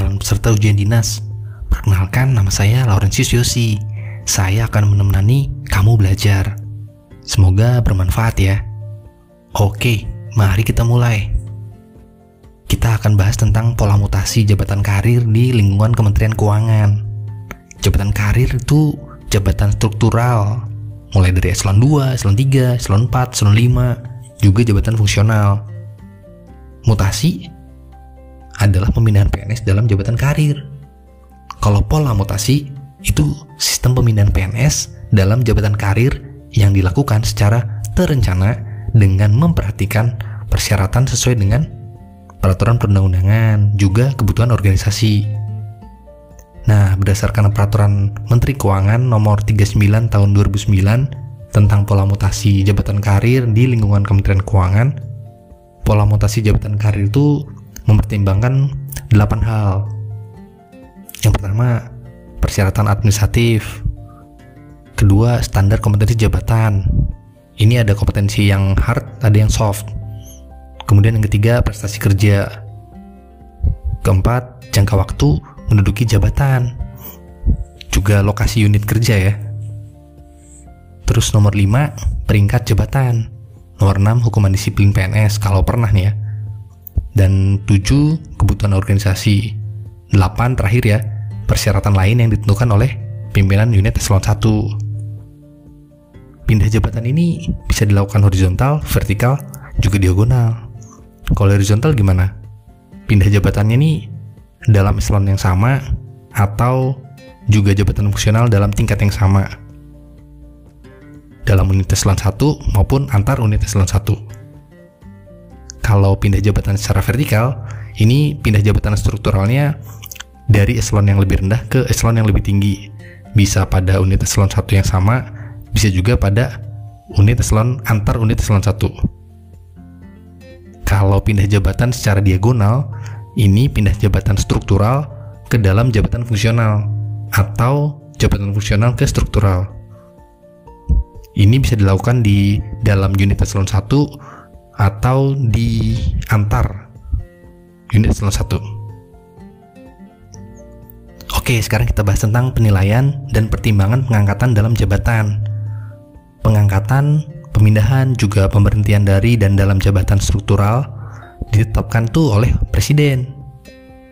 calon peserta ujian dinas. Perkenalkan, nama saya Laurentius Yosi. Saya akan menemani kamu belajar. Semoga bermanfaat ya. Oke, mari kita mulai. Kita akan bahas tentang pola mutasi jabatan karir di lingkungan Kementerian Keuangan. Jabatan karir itu jabatan struktural, mulai dari eselon 2, eselon 3, eselon 4, eselon 5, juga jabatan fungsional. Mutasi adalah pemindahan PNS dalam jabatan karir. Kalau pola mutasi itu sistem pemindahan PNS dalam jabatan karir yang dilakukan secara terencana dengan memperhatikan persyaratan sesuai dengan peraturan perundang-undangan, juga kebutuhan organisasi. Nah, berdasarkan peraturan Menteri Keuangan nomor 39 tahun 2009 tentang pola mutasi jabatan karir di lingkungan Kementerian Keuangan, pola mutasi jabatan karir itu mempertimbangkan 8 hal. Yang pertama, persyaratan administratif. Kedua, standar kompetensi jabatan. Ini ada kompetensi yang hard, ada yang soft. Kemudian yang ketiga, prestasi kerja. Keempat, jangka waktu menduduki jabatan. Juga lokasi unit kerja ya. Terus nomor 5, peringkat jabatan. Nomor 6, hukuman disiplin PNS kalau pernah nih ya dan 7 kebutuhan organisasi. 8 terakhir ya, persyaratan lain yang ditentukan oleh pimpinan unit eselon 1. Pindah jabatan ini bisa dilakukan horizontal, vertikal, juga diagonal. Kalau horizontal gimana? Pindah jabatannya nih dalam eselon yang sama atau juga jabatan fungsional dalam tingkat yang sama dalam unit eselon 1 maupun antar unit eselon 1 kalau pindah jabatan secara vertikal, ini pindah jabatan strukturalnya dari eselon yang lebih rendah ke eselon yang lebih tinggi. Bisa pada unit eselon 1 yang sama, bisa juga pada unit eselon antar unit eselon 1. Kalau pindah jabatan secara diagonal, ini pindah jabatan struktural ke dalam jabatan fungsional atau jabatan fungsional ke struktural. Ini bisa dilakukan di dalam unit eselon 1 atau di antar unit eselon 1. Oke, sekarang kita bahas tentang penilaian dan pertimbangan pengangkatan dalam jabatan. Pengangkatan, pemindahan, juga pemberhentian dari dan dalam jabatan struktural ditetapkan tuh oleh presiden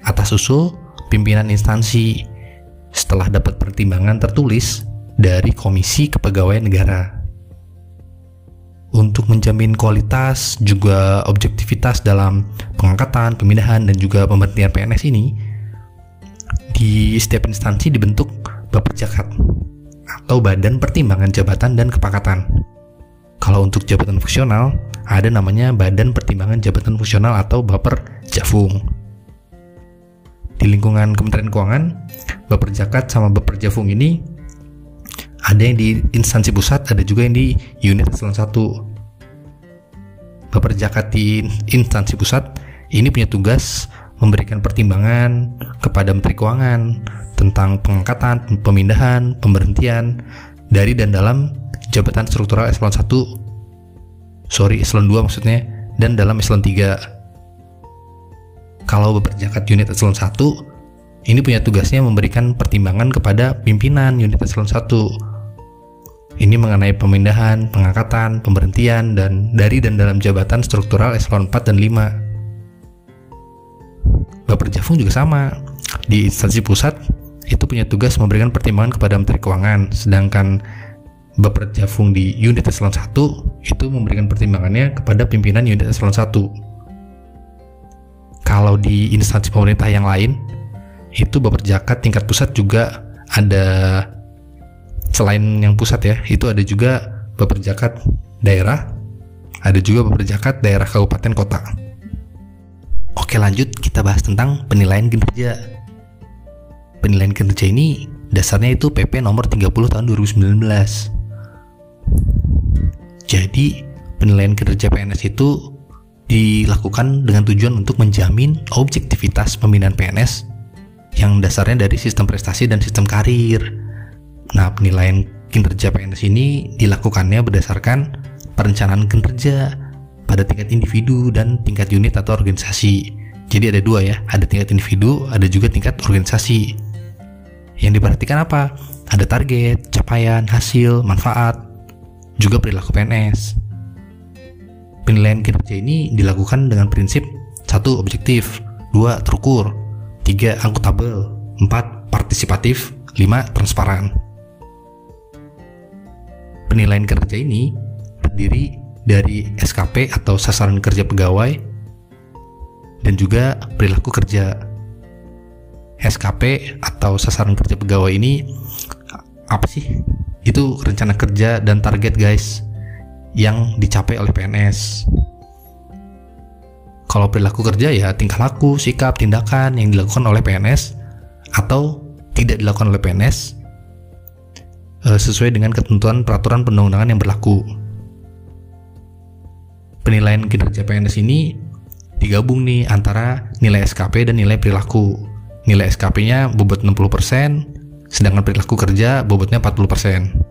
atas usul pimpinan instansi setelah dapat pertimbangan tertulis dari Komisi Kepegawaian Negara untuk menjamin kualitas juga objektivitas dalam pengangkatan, pemindahan dan juga pemberhentian PNS ini di setiap instansi dibentuk Baperjakat atau Badan Pertimbangan Jabatan dan Kepangkatan. Kalau untuk jabatan fungsional ada namanya Badan Pertimbangan Jabatan Fungsional atau Baper Jafung. Di lingkungan Kementerian Keuangan, Baperjakat sama Baper Jafung ini ada yang di instansi pusat, ada juga yang di unit eselon 1. Bapak Jakat di instansi pusat ini punya tugas memberikan pertimbangan kepada Menteri Keuangan tentang pengangkatan, pemindahan, pemberhentian dari dan dalam jabatan struktural eselon 1 sorry eselon 2 maksudnya dan dalam eselon 3 kalau Bapak Jakat unit eselon 1 ini punya tugasnya memberikan pertimbangan kepada pimpinan unit eselon 1 ini mengenai pemindahan, pengangkatan, pemberhentian, dan dari dan dalam jabatan struktural eselon 4 dan 5. Bapak Jafung juga sama. Di instansi pusat, itu punya tugas memberikan pertimbangan kepada Menteri Keuangan, sedangkan Bapak Jafung di unit eselon 1 itu memberikan pertimbangannya kepada pimpinan unit eselon 1. Kalau di instansi pemerintah yang lain, itu Bapak Jakat tingkat pusat juga ada selain yang pusat ya itu ada juga beperjakat daerah ada juga beperjakat daerah kabupaten kota. Oke lanjut kita bahas tentang penilaian kinerja. Penilaian kinerja ini dasarnya itu PP nomor 30 tahun 2019 jadi penilaian kinerja PNS itu dilakukan dengan tujuan untuk menjamin objektivitas pembinaan PNS yang dasarnya dari sistem prestasi dan sistem karir Nah, penilaian kinerja PNS ini dilakukannya berdasarkan perencanaan kinerja pada tingkat individu dan tingkat unit atau organisasi. Jadi ada dua ya, ada tingkat individu, ada juga tingkat organisasi. Yang diperhatikan apa? Ada target, capaian, hasil, manfaat, juga perilaku PNS. Penilaian kinerja ini dilakukan dengan prinsip satu objektif, dua terukur, tiga akuntabel, empat partisipatif, lima transparan. Penilaian kerja ini terdiri dari SKP atau sasaran kerja pegawai dan juga perilaku kerja. SKP atau sasaran kerja pegawai ini apa sih? Itu rencana kerja dan target guys yang dicapai oleh PNS. Kalau perilaku kerja ya tingkah laku, sikap, tindakan yang dilakukan oleh PNS atau tidak dilakukan oleh PNS eh, sesuai dengan ketentuan peraturan perundang-undangan yang berlaku. Penilaian kinerja PNS ini digabung nih antara nilai SKP dan nilai perilaku. Nilai SKP-nya bobot 60%, sedangkan perilaku kerja bobotnya 40%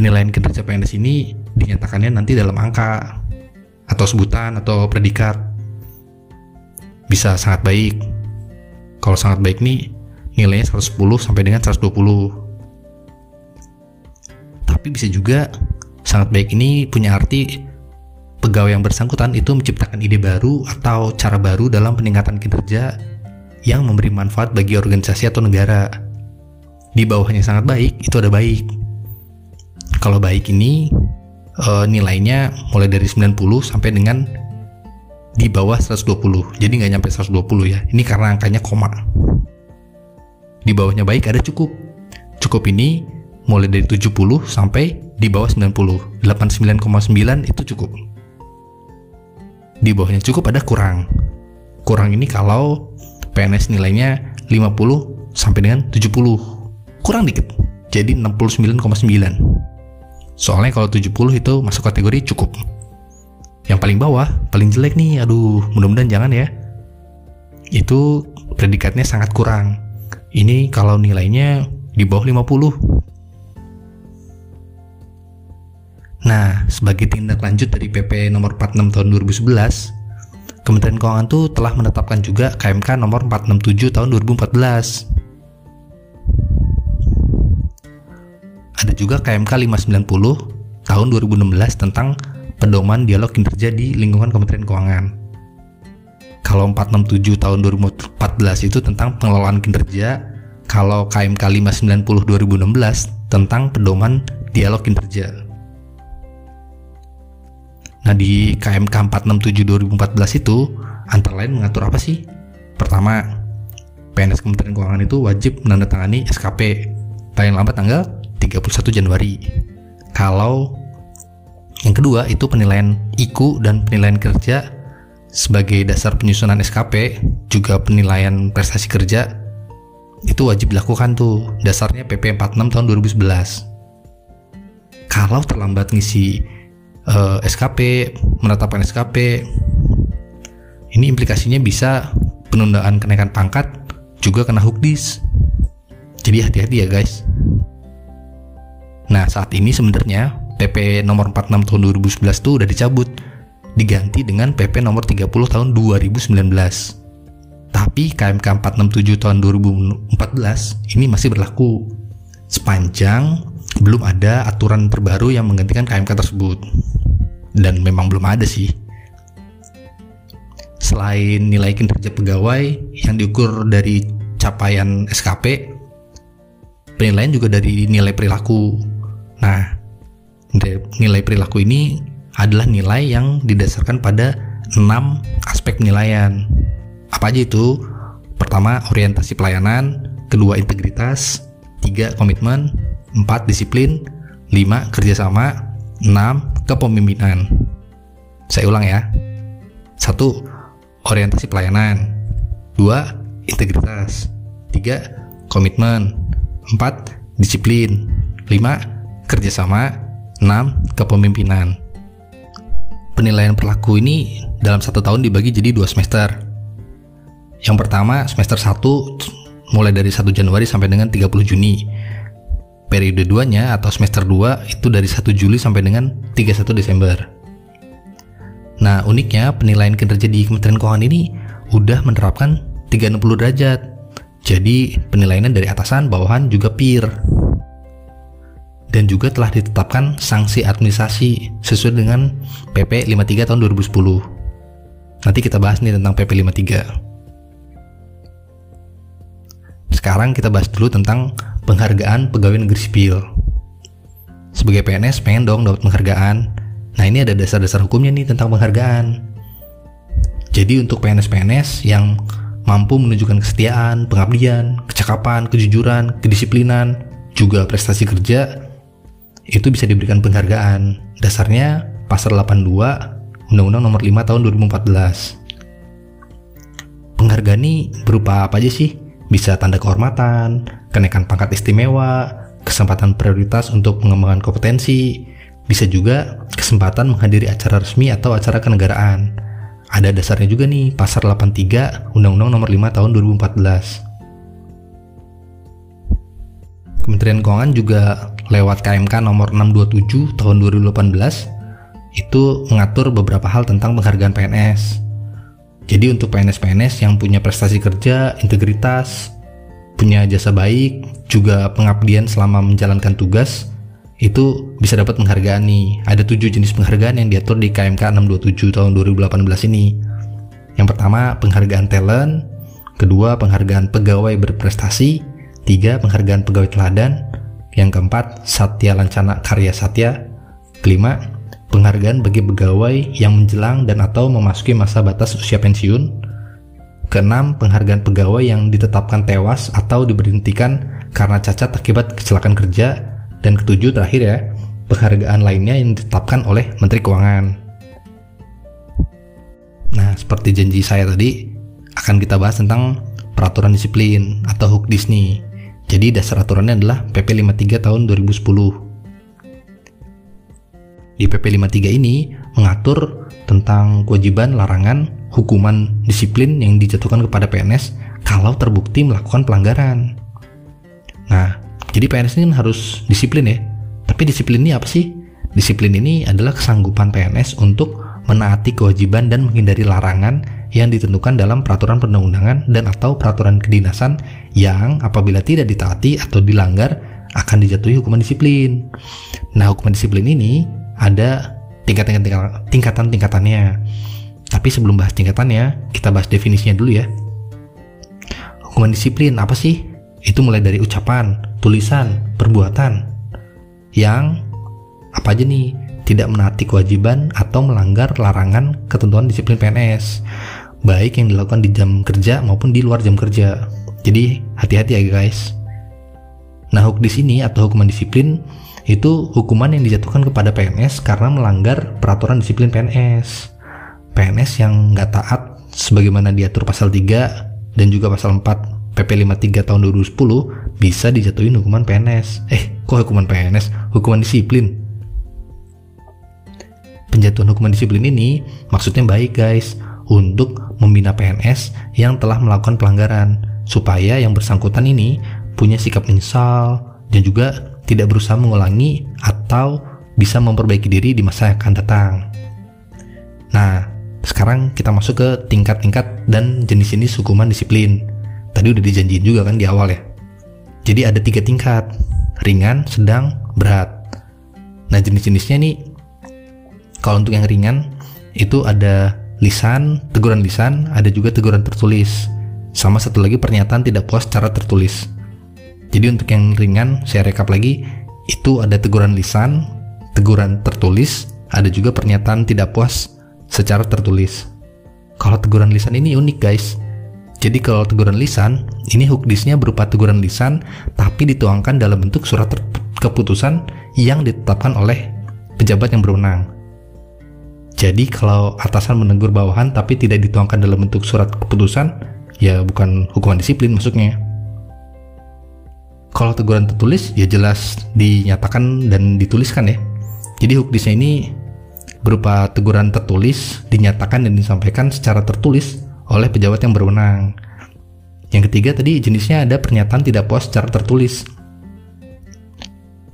penilaian kinerja PNS ini dinyatakannya nanti dalam angka atau sebutan atau predikat bisa sangat baik kalau sangat baik nih nilainya 110 sampai dengan 120 tapi bisa juga sangat baik ini punya arti pegawai yang bersangkutan itu menciptakan ide baru atau cara baru dalam peningkatan kinerja yang memberi manfaat bagi organisasi atau negara di bawahnya sangat baik itu ada baik kalau baik ini uh, nilainya mulai dari 90 sampai dengan di bawah 120. Jadi nggak nyampe 120 ya. Ini karena angkanya koma. Di bawahnya baik ada cukup. Cukup ini mulai dari 70 sampai di bawah 90. 89,9 itu cukup. Di bawahnya cukup ada kurang. Kurang ini kalau PNS nilainya 50 sampai dengan 70. Kurang dikit. Jadi 69,9. Soalnya kalau 70 itu masuk kategori cukup. Yang paling bawah, paling jelek nih, aduh, mudah-mudahan jangan ya. Itu predikatnya sangat kurang. Ini kalau nilainya di bawah 50. Nah, sebagai tindak lanjut dari PP nomor 46 tahun 2011, Kementerian Keuangan tuh telah menetapkan juga KMK nomor 467 tahun 2014 Ada juga KMK 590 tahun 2016 tentang pedoman dialog kinerja di lingkungan Kementerian Keuangan. Kalau 467 tahun 2014 itu tentang pengelolaan kinerja, kalau KMK 590 2016 tentang pedoman dialog kinerja. Nah, di KMK 467 2014 itu antara lain mengatur apa sih? Pertama, PNS Kementerian Keuangan itu wajib menandatangani SKP paling lambat tanggal 31 Januari. Kalau yang kedua itu penilaian IKU dan penilaian kerja sebagai dasar penyusunan SKP, juga penilaian prestasi kerja itu wajib dilakukan tuh. Dasarnya PP 46 tahun 2011. Kalau terlambat ngisi uh, eh, SKP, menetapkan SKP, ini implikasinya bisa penundaan kenaikan pangkat juga kena hukdis. Jadi hati-hati ya guys. Nah, saat ini sebenarnya PP nomor 46 tahun 2011 itu udah dicabut, diganti dengan PP nomor 30 tahun 2019. Tapi KMK 467 tahun 2014 ini masih berlaku sepanjang belum ada aturan terbaru yang menggantikan KMK tersebut. Dan memang belum ada sih. Selain nilai kinerja pegawai yang diukur dari capaian SKP, penilaian juga dari nilai perilaku Nah, nilai perilaku ini adalah nilai yang didasarkan pada enam aspek penilaian. Apa aja itu? Pertama, orientasi pelayanan, kedua integritas, tiga komitmen, empat disiplin, lima kerjasama, enam kepemimpinan. Saya ulang ya. Satu, orientasi pelayanan. Dua, integritas. Tiga, komitmen. Empat, disiplin. Lima, kerjasama, 6. Kepemimpinan. Penilaian perilaku ini dalam satu tahun dibagi jadi dua semester. Yang pertama semester 1 mulai dari 1 Januari sampai dengan 30 Juni. Periode 2-nya atau semester 2 itu dari 1 Juli sampai dengan 31 Desember. Nah, uniknya penilaian kinerja di Kementerian Keuangan ini udah menerapkan 360 derajat. Jadi, penilaiannya dari atasan, bawahan, juga peer. Dan juga telah ditetapkan sanksi administrasi sesuai dengan PP 53 tahun 2010. Nanti kita bahas nih tentang PP 53. Sekarang kita bahas dulu tentang penghargaan pegawai negeri sipil. Sebagai PNS pengen dong dapat penghargaan. Nah ini ada dasar-dasar hukumnya nih tentang penghargaan. Jadi untuk PNS-PNS yang mampu menunjukkan kesetiaan, pengabdian, kecakapan, kejujuran, kedisiplinan, juga prestasi kerja, itu bisa diberikan penghargaan. Dasarnya pasal 82 Undang-Undang Nomor 5 Tahun 2014. Penghargaan ini berupa apa aja sih? Bisa tanda kehormatan, kenaikan pangkat istimewa, kesempatan prioritas untuk pengembangan kompetensi, bisa juga kesempatan menghadiri acara resmi atau acara kenegaraan. Ada dasarnya juga nih, pasar 83 Undang-Undang Nomor 5 Tahun 2014. Kementerian Keuangan juga lewat KMK nomor 627 tahun 2018 itu mengatur beberapa hal tentang penghargaan PNS. Jadi untuk PNS-PNS yang punya prestasi kerja, integritas, punya jasa baik, juga pengabdian selama menjalankan tugas, itu bisa dapat penghargaan nih. Ada tujuh jenis penghargaan yang diatur di KMK 627 tahun 2018 ini. Yang pertama, penghargaan talent. Kedua, penghargaan pegawai berprestasi. Tiga, penghargaan pegawai teladan. Yang keempat, Satya Lancana Karya Satya. Kelima, penghargaan bagi pegawai yang menjelang dan atau memasuki masa batas usia pensiun. Keenam, penghargaan pegawai yang ditetapkan tewas atau diberhentikan karena cacat akibat kecelakaan kerja. Dan ketujuh terakhir ya, penghargaan lainnya yang ditetapkan oleh Menteri Keuangan. Nah, seperti janji saya tadi, akan kita bahas tentang peraturan disiplin atau HUKDIS nih. Jadi dasar aturannya adalah PP 53 tahun 2010. Di PP 53 ini mengatur tentang kewajiban larangan hukuman disiplin yang dijatuhkan kepada PNS kalau terbukti melakukan pelanggaran. Nah, jadi PNS ini harus disiplin ya. Tapi disiplin ini apa sih? Disiplin ini adalah kesanggupan PNS untuk menaati kewajiban dan menghindari larangan yang ditentukan dalam peraturan perundang-undangan dan atau peraturan kedinasan yang apabila tidak ditaati atau dilanggar akan dijatuhi hukuman disiplin. Nah, hukuman disiplin ini ada tingkatan-tingkatan tingkatan-tingkatannya. Tapi sebelum bahas tingkatannya, kita bahas definisinya dulu ya. Hukuman disiplin apa sih? Itu mulai dari ucapan, tulisan, perbuatan yang apa aja nih tidak menaati kewajiban atau melanggar larangan ketentuan disiplin PNS baik yang dilakukan di jam kerja maupun di luar jam kerja. Jadi hati-hati ya guys. Nah, di sini atau hukuman disiplin itu hukuman yang dijatuhkan kepada PNS karena melanggar peraturan disiplin PNS. PNS yang nggak taat sebagaimana diatur pasal 3 dan juga pasal 4 PP 53 tahun 2010 bisa dijatuhin hukuman PNS. Eh, kok hukuman PNS? Hukuman disiplin. Penjatuhan hukuman disiplin ini maksudnya baik guys untuk membina PNS yang telah melakukan pelanggaran supaya yang bersangkutan ini punya sikap menyesal dan juga tidak berusaha mengulangi atau bisa memperbaiki diri di masa yang akan datang. Nah, sekarang kita masuk ke tingkat-tingkat dan jenis-jenis hukuman disiplin. Tadi udah dijanjiin juga kan di awal ya. Jadi ada tiga tingkat, ringan, sedang, berat. Nah jenis-jenisnya nih, kalau untuk yang ringan itu ada lisan, teguran lisan, ada juga teguran tertulis. Sama satu lagi pernyataan tidak puas secara tertulis. Jadi untuk yang ringan, saya rekap lagi, itu ada teguran lisan, teguran tertulis, ada juga pernyataan tidak puas secara tertulis. Kalau teguran lisan ini unik guys. Jadi kalau teguran lisan, ini hukdisnya berupa teguran lisan tapi dituangkan dalam bentuk surat keputusan yang ditetapkan oleh pejabat yang berwenang. Jadi kalau atasan menegur bawahan tapi tidak dituangkan dalam bentuk surat keputusan, ya bukan hukuman disiplin maksudnya. Kalau teguran tertulis ya jelas dinyatakan dan dituliskan ya. Jadi hukdisnya ini berupa teguran tertulis dinyatakan dan disampaikan secara tertulis oleh pejabat yang berwenang. Yang ketiga tadi jenisnya ada pernyataan tidak puas secara tertulis.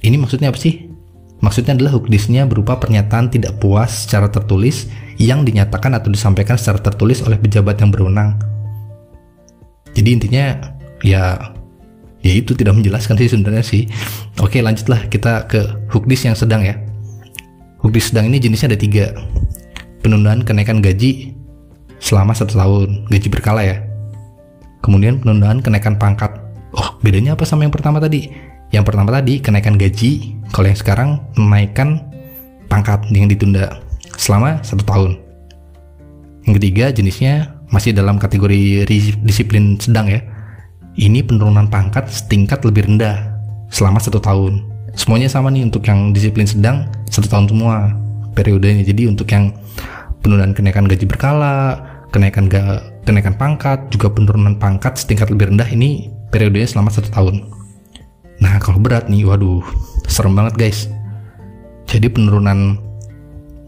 Ini maksudnya apa sih? Maksudnya adalah hukdisnya berupa pernyataan tidak puas secara tertulis yang dinyatakan atau disampaikan secara tertulis oleh pejabat yang berwenang. Jadi intinya ya ya itu tidak menjelaskan sih sebenarnya sih. Oke lanjutlah kita ke hukdis yang sedang ya. Hukdis sedang ini jenisnya ada tiga. Penundaan kenaikan gaji selama satu tahun, gaji berkala ya. Kemudian penundaan kenaikan pangkat. Oh bedanya apa sama yang pertama tadi? Yang pertama tadi kenaikan gaji, kalau yang sekarang menaikkan pangkat yang ditunda selama satu tahun. Yang ketiga jenisnya masih dalam kategori disiplin sedang ya. Ini penurunan pangkat setingkat lebih rendah selama satu tahun. Semuanya sama nih untuk yang disiplin sedang satu tahun semua periodenya. Jadi untuk yang penundaan kenaikan gaji berkala, kenaikan ga, kenaikan pangkat, juga penurunan pangkat setingkat lebih rendah ini periodenya selama satu tahun. Nah kalau berat nih, waduh, serem banget guys. Jadi penurunan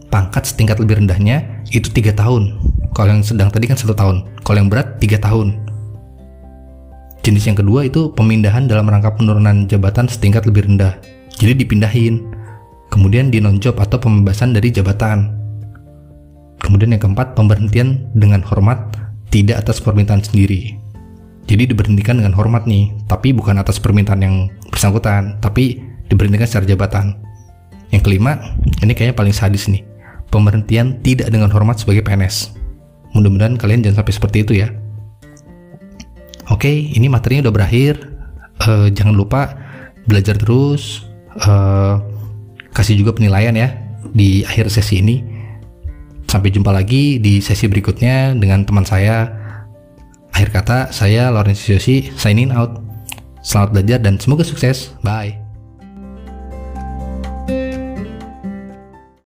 pangkat setingkat lebih rendahnya itu tiga tahun. Kalau yang sedang tadi kan satu tahun. Kalau yang berat tiga tahun. Jenis yang kedua itu pemindahan dalam rangka penurunan jabatan setingkat lebih rendah. Jadi dipindahin. Kemudian dinonjob atau pembebasan dari jabatan. Kemudian yang keempat pemberhentian dengan hormat tidak atas permintaan sendiri. Jadi diberhentikan dengan hormat nih, tapi bukan atas permintaan yang bersangkutan, tapi diberhentikan secara jabatan. Yang kelima, ini kayaknya paling sadis nih. Pemberhentian tidak dengan hormat sebagai PNS. Mudah-mudahan kalian jangan sampai seperti itu ya. Oke, ini materinya udah berakhir. Uh, jangan lupa belajar terus. Uh, kasih juga penilaian ya di akhir sesi ini. Sampai jumpa lagi di sesi berikutnya dengan teman saya. Akhir kata, saya Lawrence Yosi signing out. Selamat belajar dan semoga sukses. Bye.